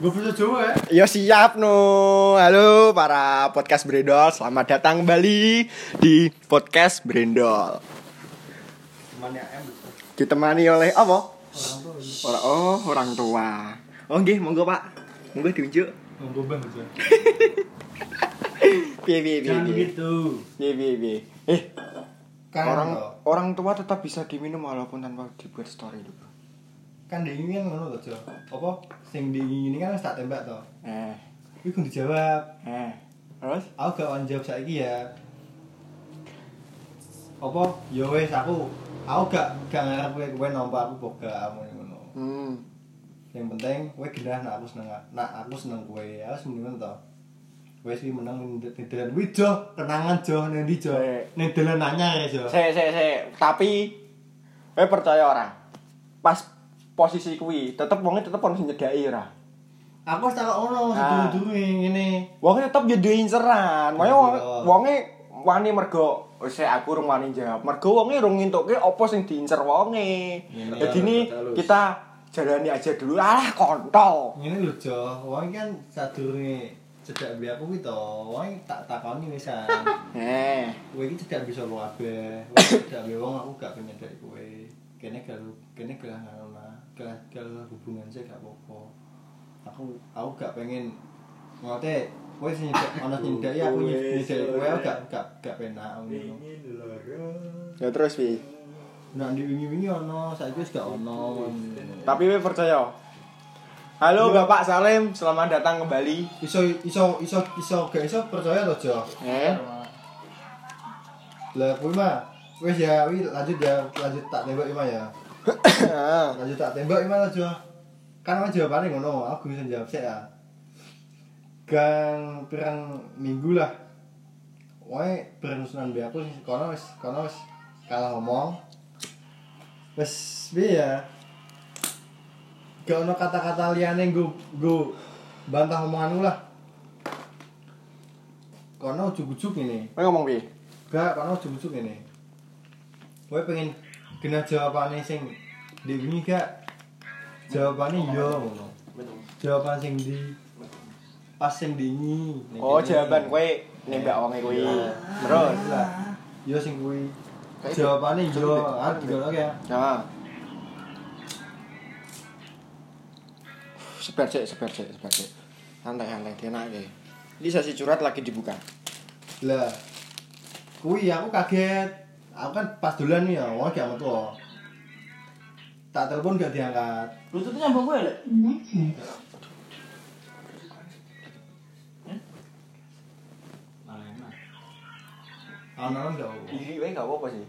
Gue bisa Jawa ya. Yo siap no. Halo para podcast Brendol, selamat datang kembali di podcast Brendol. Ditemani oleh apa? Orang. Orang oh, orang tua. Oh nggih, monggo Pak. Monggo diunjuk. Ngomong bang. Piye piye piye. Jangan gitu. Piye piye piye. Eh, Kan orang orang tua tetap bisa diminum walaupun tanpa dibuat story dulu. Kan dingin kan ngono to, Jo. Apa sing dingin ini kan wis tak tembak to. Eh, Kuwi kudu dijawab. eh. Terus? Aku gak on jawab saiki ya. Apa? Ya wis aku aku gak gak ngarep kowe kowe nampa aku boga kamu ngono. Hmm. Yang penting kowe genah nak aku seneng nak aku seneng kowe. Ya wis mendingan to. Wes iki menang ning dalan kuwi Jo, kenangan Jo ning ndi Jo? Eh. Ning dalan anyar ya Jo. Saya saya saya tapi saya percaya orang. Pas posisi kuwi, tetep wongnya tetep harus nyedai ora. Aku wis tak ono Ah. sedurung-durunge ngene. Wongnya tetep jadi inceran. Makanya wong Iya. wonge wani mergo wis aku rung wani jawab. Mergo wonge rung ngintuke apa sing diincer wonge. Ngene. Jadi ini Terus. kita jalani aja dulu. Alah kontol. Ngene lho Jo, wong kan sadurunge cedak mbek aku kuwi to, wong tak takoni wisan. Eh, Kowe iki cedak bisa wong kabeh. Wong cedak mbek wong aku gak pengen dari kowe. Kene kalau kene gelah gelah hubungan saya gak apa-apa. Aku aku gak pengen ngote kowe sing nyedak ana sing nyedaki aku nyedaki kowe gak gak gak penak ngono. ya terus pi. Nah di wingi-wingi ono, saiki wis gak ono. Tapi we percaya. Halo Iya. Bapak Salim, selamat datang kembali. iso iso iso iso gak iso percaya to Jo. Eh, Lah kuwi mah wis ya wi lanjut ya lanjut tak tembak Ima ya. Lanjut tak tembak Ima aja. Kan mah jawabane ngono, aku bisa jawab sik ya. Gang pirang minggu lah. Wae berusunan be aku kono wis kono wis kalah ngomong. Wis piye ya? Gak ono kata-kata liyane nggo nggo bantah omonganku lah. Kono ujug-ujug ini. kowe ngomong pi. Gak, karena ujung-ujung ini Gue pengen kena jawabannya sing di wingi gak? Jawabannya iya ngono. Jawaban sing di Pas sing dingi. Oh, jawaban kowe nembak wonge kuwi. Terus. lah Iya. Sing kuwi. Kayak Jawabannya iya. Coba deh, Ah, gimana ya Nah. Sebar cek, sebar cek, sebar cek. Santai, santai, dia naik Ini sesi curhat lagi dibuka. Lah. Kuwi aku kaget Aku kan pas dolan nih ya, wong gak metu Tak telepon gak diangkat Bluetoothnya nyambung gue lek. Anak gak Iri wae gak apa-apa sih.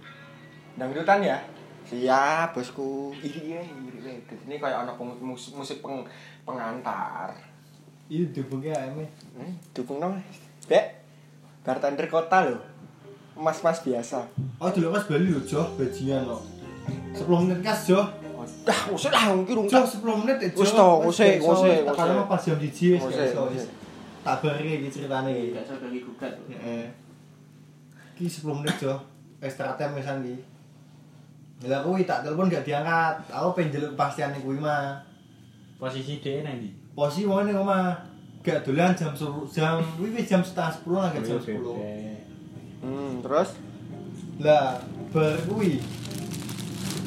Dangdutan ya. Siap, bosku. Iri wae, iri wae. Ini kayak anak peng- mus- musik peng, pengantar. Iya dihubungnya ayamnya Hmm, dukung dong. Bek. Bartender kota loh. Mas-mas biasa. Oh dulu pas Bali lho, Joh, bajingan lo. 10 menit kas, Joh. Oh, dah, usah lah, mungkin rung Joh, 10 menit ya, Joh. Wis iso, ngusik, wis. Tekan ngusik. mah pas jam 1 wis iso, wis. bari iki ceritane iki. Gak usah bagi gugat. Heeh. Ki 10 menit, Joh. Extra time wisan iki. Lah kuwi tak telepon gak diangkat. Aku pengen njeluk kepastian kuwi mah. Posisi dia nanti. Posisi wong ning omah. Gak dolan jam 10 jam kuwi jam setengah 10 lah gak jam 10. Hmm, terus Lah, bar kuwi.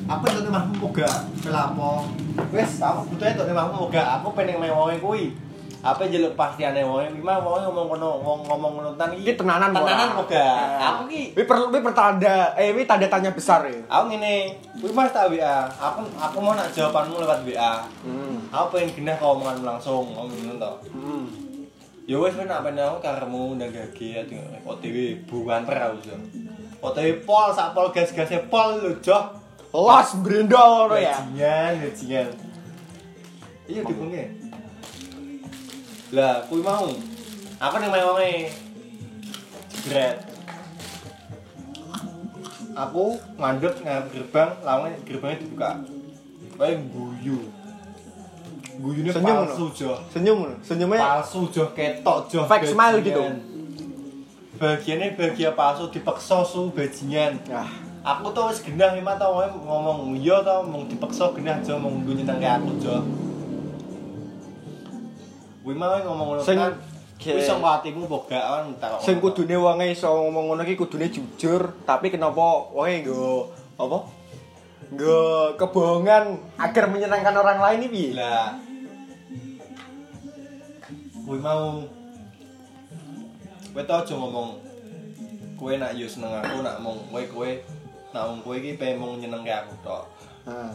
Apa itu mahmu moga melapo. Wes, aku butuhnya tuh mahmu moga. Aku pengen main wonge kuwi. Apa jelek pastiane wonge mah wonge ngomong kono ngomong ngomong ngono tan Iki tenanan Tenanan moga. Eh. Aku ki Wi perlu wi pertanda eh wi tanda tanya besar ya. aku ngene, kuwi mas tak WA. Aku aku mau nak jawabanmu lewat WA. Hmm. Aku pengen genah kau omongan langsung, ngomong ngono to. Hmm. Ya wes wis nak pengen aku karemu ndang gage OTW bukan aku jo. OTW pol sak pol gas-gase pol lho, Joh. Los brendol ngono ya. Bajingan, bajingan. Iya dihubungnya. Lah, kuwi mau. Aku ning mewange. Jebret. Aku ngandut ngarep gerbang, lawange gerbangnya dibuka. Kayak guyu. Guyune Senyum palsu, Jo. Senyum. Senyumnya Palsu, Jo, ketok, Jo. Fake smile gitu. Bagiannya bahagia palsu dipaksa su bajingan. ah Aku tuh wis genah lima tau ngomong iya tau ngomong dipaksa genah aja ngomong gue nyentang kayak aku aja. Kuwi mau ngomong ngono Sing- kan. Kuwi sangko atimu gak kan tak. Sing kudune wonge iso ngomong ngono ki kudune jujur, tapi kenapa wonge nggo apa? Nggo kebohongan agar menyenangkan orang lain piye? Lah. Kuwi mau kowe tau aja ngomong kowe nak yo seneng aku nak mong kowe kowe nak mong kowe iki pengen mung nyenengke aku tok. Nah,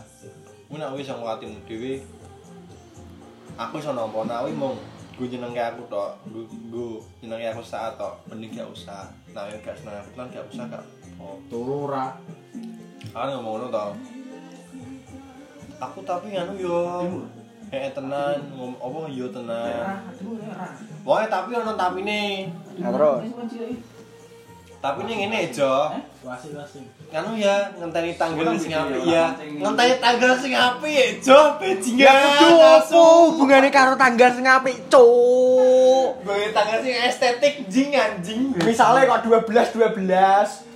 Kuwi nak wis sangko atimu dhewe. Aku iso nampa nak kuwi mung gue nyenengke aku tok, gue gue nyenengke aku saat tok, mending gak usah. Nah, yang gak seneng aku kan gak usah gak. Oh, Turu kan ngomong ngono tau. Aku tapi nganu yo. Eh tenan, ngom apa yo tenan. Wah, tapi ono tapine. nah terus Tapi ini ngene. Wasi wasi. Kanu ya ngenteni tanggal sing apik ya. Ngenteni tanggal sing apik ya, Jo, bajingan. Ya kudu apa hubungane karo tanggal sing apik, Cuk? Gue tanggal sing estetik jing anjing. Misale kok 12 12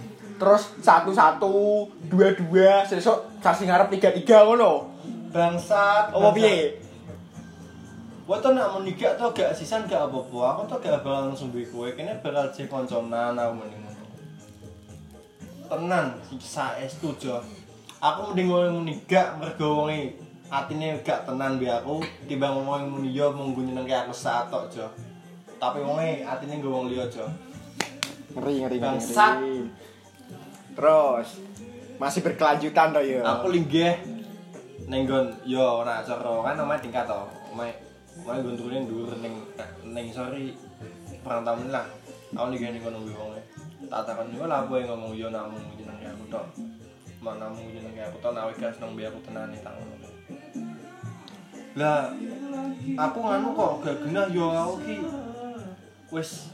terus 11 22 sesuk sasi ngarep 33 ngono. bangsat. Apa piye? Gue tuh nak menikah tuh gak sisan gak apa-apa. Aku tuh gak bakal langsung duwe kowe. Kene bakal cek konconan aku mending ngono. Tenan, saestu Jo. Aku mending ngomong menikah mergo wonge atine gak tenan be aku timbang ngomong muni yo mung nyenengke aku saat tok Jo. Tapi wonge atine nggo wong liya Jo. Ngeri ngeri ngeri. Bangsat. Terus masih berkelanjutan toh ya. Aku linggih ning nggon yo ora acara kan omahe tingkat to. Omahe omahe nggon turune dhuwur ning ning sori perantauan lah. Aku linggih ning kono kuwi wonge. Tak takon yo apa yang ngomong yo namung jenenge aku tok. Mana namung jenenge aku tok nek gak seneng be aku tenane tak ngono. Lah aku nganu kok gak genah yo aku ki wis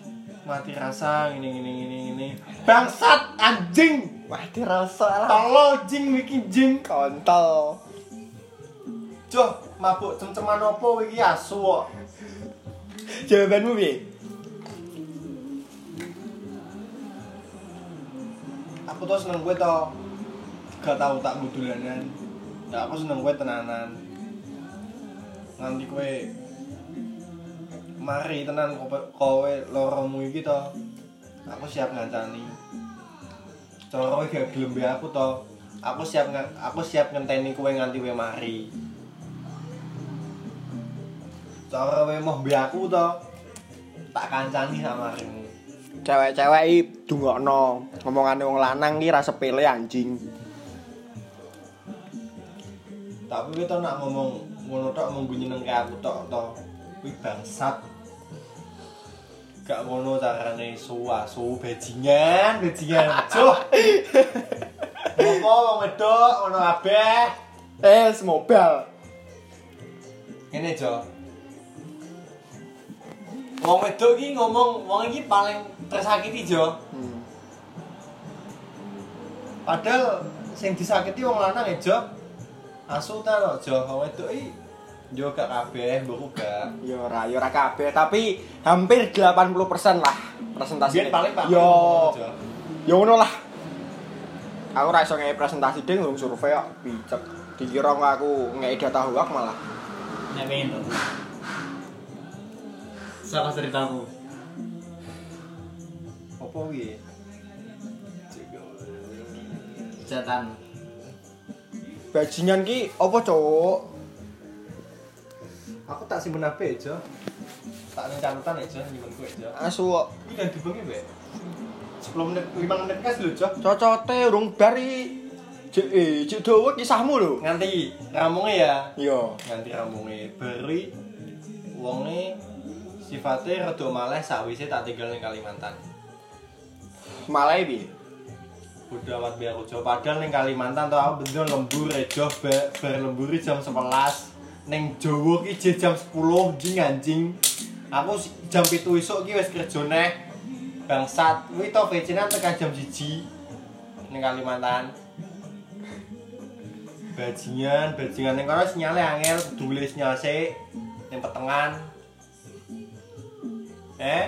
mati rasa ngene ngene ngene ngene. Bangsat anjing. Wah, dirasa lah. Tolo jing iki jing. Kontol. Joh, mabuk cem-ceman opo iki asu kok. Jawabanmu piye? Aku tuh seneng kowe to. Gak tau tak mudulanan. Ya aku seneng kowe tenanan. Nganti kowe mari tenan kowe kowe loromu iki to. Aku siap ngancani. Cara kowe gak gelem be aku to. Aku siap aku siap ngenteni kowe nganti kowe mari. Cara kowe mau be aku to. Tak kancani sama marimu. Cewek-cewek iki dungokno. Ngomongane wong lanang iki ra sepele anjing. Tapi tau nak ngomong ngono tok mung nyenengke aku tok to. Kuwi bangsat. Gak ngono carane suwa, su bajingan, bajingan. Joh. Ngopo wong wedok ngono kabeh. Eh, semobal. Ngene, Jo. Wong wedok iki ngomong wong iki paling tersakiti, Jo. Hmm. Padahal sing disakiti wong lanang ya, Jo. Asu ta lho, Jo. Wong wedok iki yo gak kabeh, mbokku gak. Ya ora, ya ora kabeh, tapi hampir 80% lah presentasi. Biyen paling Pak. Yo, ya ngono lah. Aku ora iso ngei presentasi ding urung survei kok picek. Dikira aku ngei data hoak malah. Nek pengen to. Siapa ceritamu? Apa kuwi? Cetan. Bajingan ki apa, Cuk? Aku tak simpen HP aja. Tak catatan aja nyimpen kowe aja. Asu kok. Iki kan dibengi, Mbak. 10 menit, 5 menit kas lho, Jo. Cocote urung bari Cek eh, cek dawa kisahmu lho. Nganti ramunge ya. Yo. Nganti ramunge beri wonge sifatnya rada maleh sakwise tak tinggal ning Kalimantan. Malah piye? Udah amat biar aku jauh padahal ning Kalimantan tuh aku bener lembur rejo bar, bar lemburi jam 11 ning Jawa ki jam jam 10 anjing anjing. Aku jam 7 isuk ki wis kerja neh. Bangsat. Kuwi to vecinan tekan jam 1 ning Kalimantan. Bajingan bajingan. Ning kono sinyale angel kudu sinyal sik. Ning petengan. Eh?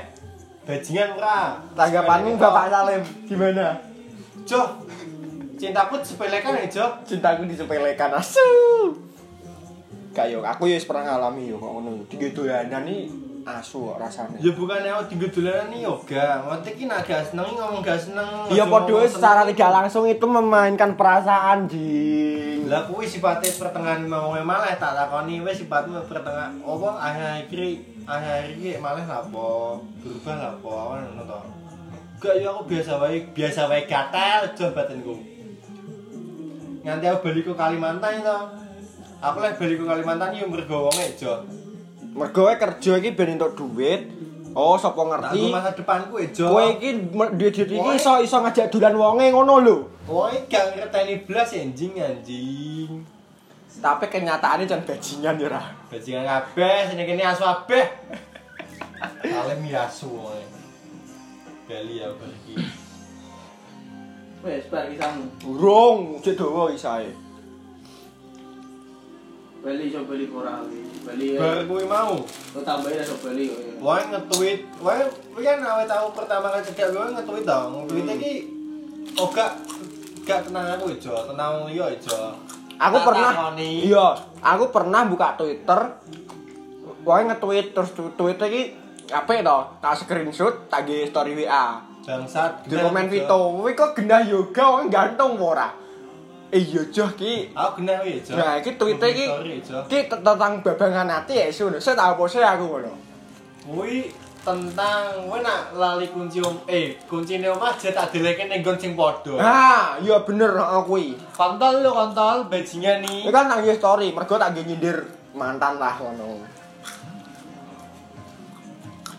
Bajingan ora? Tanggapanmu Bapak Salim gimana? Jo, cintaku disepelekan ya Jo. Cintaku disepelekan asu. Gak yo, aku yo wis pernah ngalami yo kok ngono. Tiga dolanan iki asu kok rasane. Ya bukan aku tiga dolanan nih yoga. Ngotek ki nak gak seneng ngomong gak seneng. Aja padha secara tidak langsung itu memainkan perasaan jing. Lah kuwi sifatnya pertengahan mau malah tak takoni wis sifatmu pertengahan apa akhir akhir akhir iki malah lapo berubah lapo ngono to. Gak ya aku biasa wae biasa wae gatel aja batinku. Nganti aku balik ke Kalimantan to. Aku lek balik ke Kalimantan yo mergo wonge aja. Mergo kowe kerja iki ben entuk duit. Oh, sapa Aku ngerti? masa depanku aja. Kowe iki duit duit iki iso iso ngajak dolan wonge ngono lho. Woi gak ngerteni blas anjing anjing. Tapi kenyataannya jangan bajingan ya ra. Bajingan kabeh sini kene asu kabeh. Kalem ya asu woe. Bali ya pergi. Wes, bar kisamu. Burung, cek dawa isae. Bali iso ora kuwi. Bali. Bar kuwi mau. Lo tambahin iso kok. ya. Woi nge-tweet, kuwi kan awet tahu pertama kali cedak gue nge-tweet dong. Nge-tweet iki oh gak gak tenang aku aja, tenang liya aja. Aku pernah. Iya, aku pernah buka Twitter. Wae nge-tweet terus tweet iki apik to? Tak screenshot, tak ge story WA. Bangsat. Di komen Vito, kowe kok genah yoga wong gantung apa ora? Eh iya joh ki. Aku genah kuwi aja. Nah, iki tweet iki ki tentang babangan hati ya isu. Saya tak apa aku ngono. Kuwi tentang kowe nak lali kunci om eh kuncine omah aja tak deleke ning nggon sing padha. Ah, iya bener heeh kuwi. Kontol lo kontol bajingan nih. Ini kan nang story, mergo tak nge nyindir mantan lah ngono.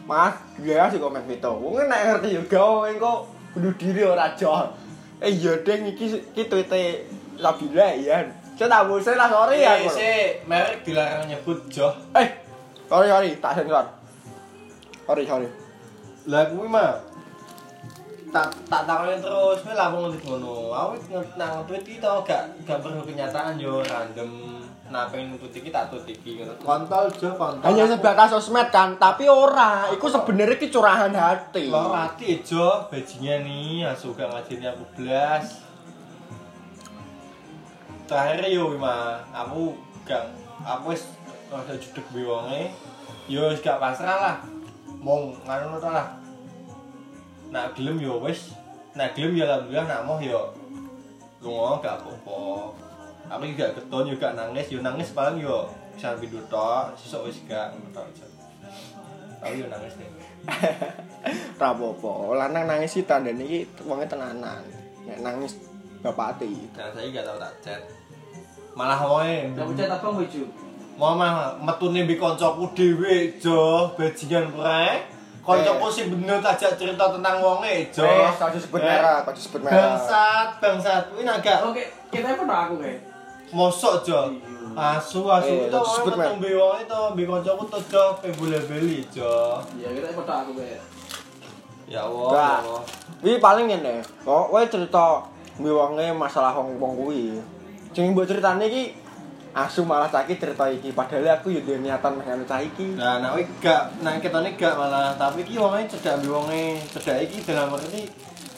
Mas, dia sih komen Vito. Wong nek ngerti yoga wong kok bunuh diri ora joh. Eh iya iki iki tweete Sabila ya. Saya tak mau saya lah sorry ya. Eh, sih, merek dilarang nyebut Joh. Eh, sorry sorry, tak sensor. Sorry sorry. Lah kuwi mah tak tak takoni terus kowe lah wong ngerti ngono. Aku nang tweet iki to gak gak perlu kenyataan yo random. Nah pengen tweet iki tak tweet iki ngono. Kontol Joh kontol. Hanya sebatas sosmed kan, tapi ora. Iku sebenarnya ki curahan hati. Lo hati Jo, bajingan nih, asu gak ngajini aku blas. Terakhir yo mah, aku gak aku wis rada judeg kuwi wonge. Yo gak pasrah lah. Mong ngono to lah. Nak gelem yo wis, nak gelem ya alhamdulillah nak moh yo lunga gak apa-apa. Aku juga keton gak nangis, yo nangis paling yo bisa video tok, sesuk wis gak ngono. Tapi yo nangis deh. Apa-apa. Lanang nangis iki tandane iki wonge tenanan. Nangis bapak ati. Dan saya gak tau tak chat. Malah wae. Kamu cat abang bojo. Mau mah metune mbek kancaku dhewe, Jo, bajingan prae. Kancaku sing bener tajak cerita tentang wonge, Jo. Sebut Eh, merah, aja sebut merah. Bangsat, bangsat. Kuwi naga Oke, kita pernah aku kayak. mosok, Jo. Asu, asu Eh, itu sebut wong metu mbek wong itu mbek kancaku to, Jo, pebule beli, Jo. Iya, kita pernah aku kayak. Ya Allah. Enggak. ya Allah. Wi paling ngene. Kok kowe cerita mbi wonge masalah wong wong kuwi. Sing mbok critane iki asu malah sakit cerita iki padahal aku yo duwe niatan meh anu cah iki. Nah, nah kuwi gak nang ketone gak malah, tapi iki wonge cedak mbek wonge. Cedak iki dalam arti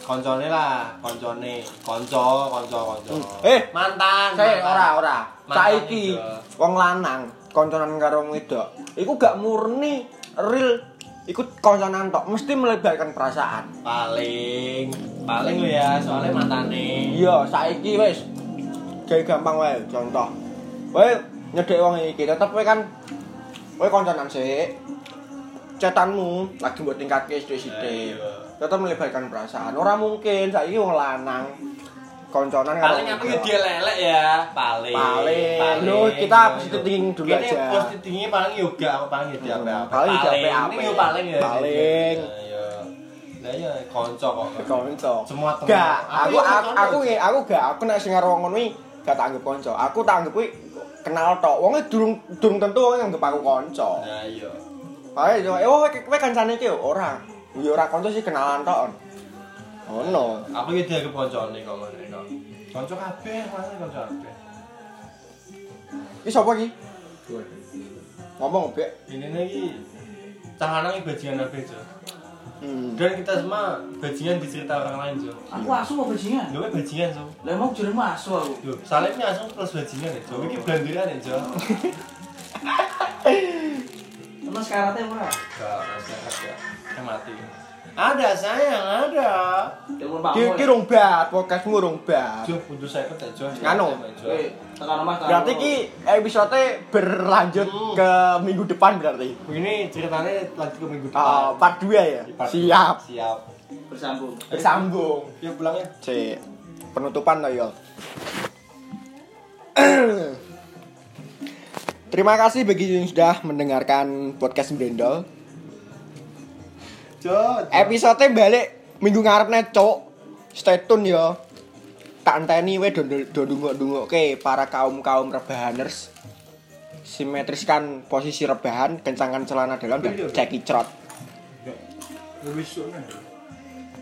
koncone lah, koncone, konco, konco, konco. Eh, mantan. Saya ora ora. Saiki wong lanang konconan karo wedok, iku gak murni real iku konconan tok, mesti melebarkan perasaan. paling paling ya soalnya mantane Iya, saiki wis gawe gampang wae contoh. Kowe nyedek wong iki tetep kowe kan kowe konconan sik. Cetanmu lagi buat tingkatke sithik-sithik. Iya. Tetep melebarkan perasaan. Ora mungkin saiki wong lanang konconan paling aku ya dia lelek ya paling Paling. Lu, kita positive thinking dulu aja. positive thinking paling yoga paling ya dia Hmm, apa paling dia apa-apa. ini yo paling ya Paling. Ya lah ya konco kok konco. semua teman Gak, aku ya aku konco aku nge- aku gak aku nek sing karo wong ngono iki gak tak anggap kanca. Aku tak anggap kuwi kenal tok. Wonge durung durung tentu wong anggap aku kanca. nah iya Ae yo, eh kowe kowe kancane iki yo ora. Yo ora kanca sih kenalan tok. Ono. aku ya dia keponcone kok ngono kok konco kabeh mana konco kabeh Iki sapa iki? Ngomong Bek. ini lagi cah lanang iki bajingan apa aja Hmm. Dan kita semua bajingan di cerita orang lain, Jo. Aku asu mau bajingan. Lu kan bajingan, Jo. lo emang jurang asu aku. Yo, salepnya asu plus bajingan ya, Jo. ini blandiran ya, Jo. emang sekarang teh murah. Enggak, sekarang ya. Mati. Ada sayang, ada. Ki ki rong bat, podcastmu rong bat. Jo, butuh saya pun Jo. Nganu. Weh, tekan Mas. tekan Berarti ki episode berlanjut Hmm. ke minggu depan berarti. Ini ceritanya lanjut ke minggu Ah, depan. part 2 ya. Part Siap. Siap. bersambung. Bersambung. Yuk pulangnya. C. Penutupan lah yo. Terima kasih bagi yang sudah mendengarkan podcast Brendol. Episode balik minggu ngarep cok. Stay tune yo. Tak enteni we do do dungok ke para kaum-kaum rebahaners. Simetriskan posisi rebahan, kencangkan celana dalam dan cekicrot. Wis sudah.